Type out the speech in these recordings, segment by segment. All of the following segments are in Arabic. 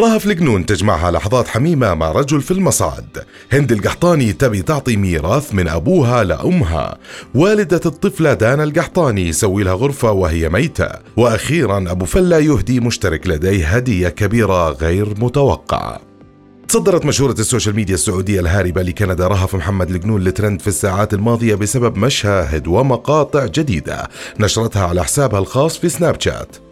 رهف الجنون تجمعها لحظات حميمة مع رجل في المصعد. هند القحطاني تبي تعطي ميراث من أبوها لأمها. والدة الطفلة دانا القحطاني يسوي لها غرفة وهي ميتة. وأخيرا أبو فلا يهدي مشترك لديه هدية كبيرة غير متوقعة. تصدرت مشهورة السوشيال ميديا السعودية الهاربة لكندا رهف محمد الجنون لترند في الساعات الماضية بسبب مشاهد ومقاطع جديدة نشرتها على حسابها الخاص في سناب شات.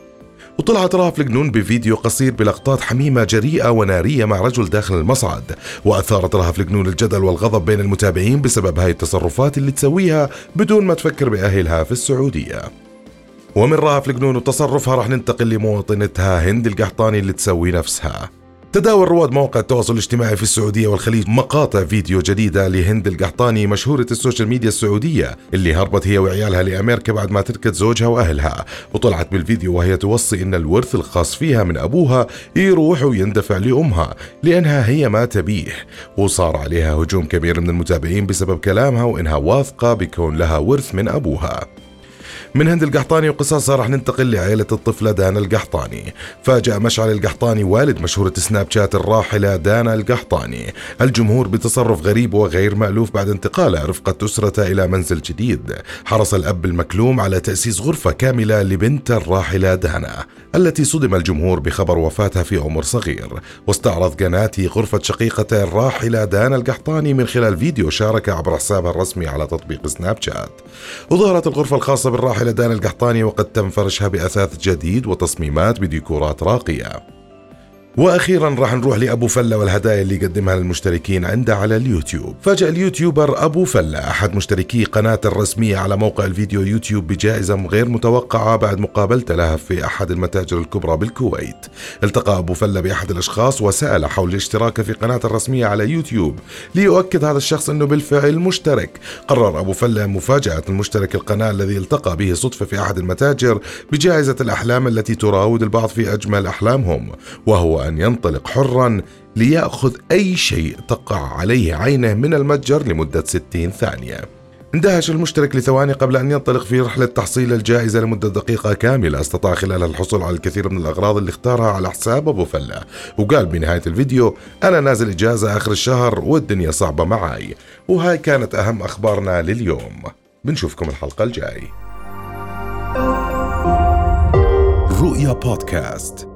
وطلعت رهف الجنون بفيديو قصير بلقطات حميمة جريئة ونارية مع رجل داخل المصعد. وأثارت رهف الجنون الجدل والغضب بين المتابعين بسبب هاي التصرفات اللي تسويها بدون ما تفكر بأهلها في السعودية. ومن رهف الجنون وتصرفها رح ننتقل لمواطنتها هند القحطاني اللي تسوي نفسها. تداول رواد مواقع التواصل الاجتماعي في السعودية والخليج مقاطع فيديو جديدة لهند القحطاني مشهورة السوشيال ميديا السعودية اللي هربت هي وعيالها لأمريكا بعد ما تركت زوجها وأهلها. وطلعت بالفيديو وهي توصي إن الورث الخاص فيها من أبوها يروح ويندفع لأمها لأنها هي ما تبيه. وصار عليها هجوم كبير من المتابعين بسبب كلامها وإنها واثقة بكون لها ورث من أبوها. من هند القحطاني وقصصها رح ننتقل لعائلة الطفلة دانا القحطاني. فاجأ مشعل القحطاني والد مشهورة سناب شات الراحلة دانا القحطاني. الجمهور بتصرف غريب وغير مألوف بعد انتقاله رفقة أسرته إلى منزل جديد. حرص الأب المكلوم على تأسيس غرفة كاملة لبنت الراحلة دانا التي صدم الجمهور بخبر وفاتها في عمر صغير. واستعرض قناتي غرفة شقيقته الراحلة دانا القحطاني من خلال فيديو شارك عبر حسابها الرسمي على تطبيق سناب شات. وظهرت الغرفة الخاصة بالراحلة دانا القحطاني وقد تم فرشها بأثاث جديد وتصميمات بديكورات راقية. وأخيرا راح نروح لأبو فلة والهدايا اللي قدمها للمشتركين عنده على اليوتيوب. فاجأ اليوتيوبر أبو فلة أحد مشتركي قناته الرسمية على موقع الفيديو يوتيوب بجائزة غير متوقعة بعد مقابلته لها في أحد المتاجر الكبرى بالكويت. التقى أبو فلة بأحد الأشخاص وسأل حول الاشتراك في قناته الرسمية على يوتيوب ليؤكد هذا الشخص إنه بالفعل مشترك. قرر أبو فلة مفاجأة المشترك القناة الذي التقى به صدفة في أحد المتاجر بجائزة الأحلام التي تراود البعض في أجمل أحلامهم وهو أن ينطلق حرا ليأخذ أي شيء تقع عليه عينه من المتجر لمدة 60 ثانية. اندهش المشترك لثواني قبل أن ينطلق في رحلة تحصيل الجائزة لمدة دقيقة كاملة. استطاع خلالها الحصول على الكثير من الأغراض اللي اختارها على حساب أبو فلة. وقال بنهاية الفيديو أنا نازل إجازة آخر الشهر والدنيا صعبة معاي. وهاي كانت أهم أخبارنا لليوم. بنشوفكم الحلقة الجاي. رؤيا بودكاست.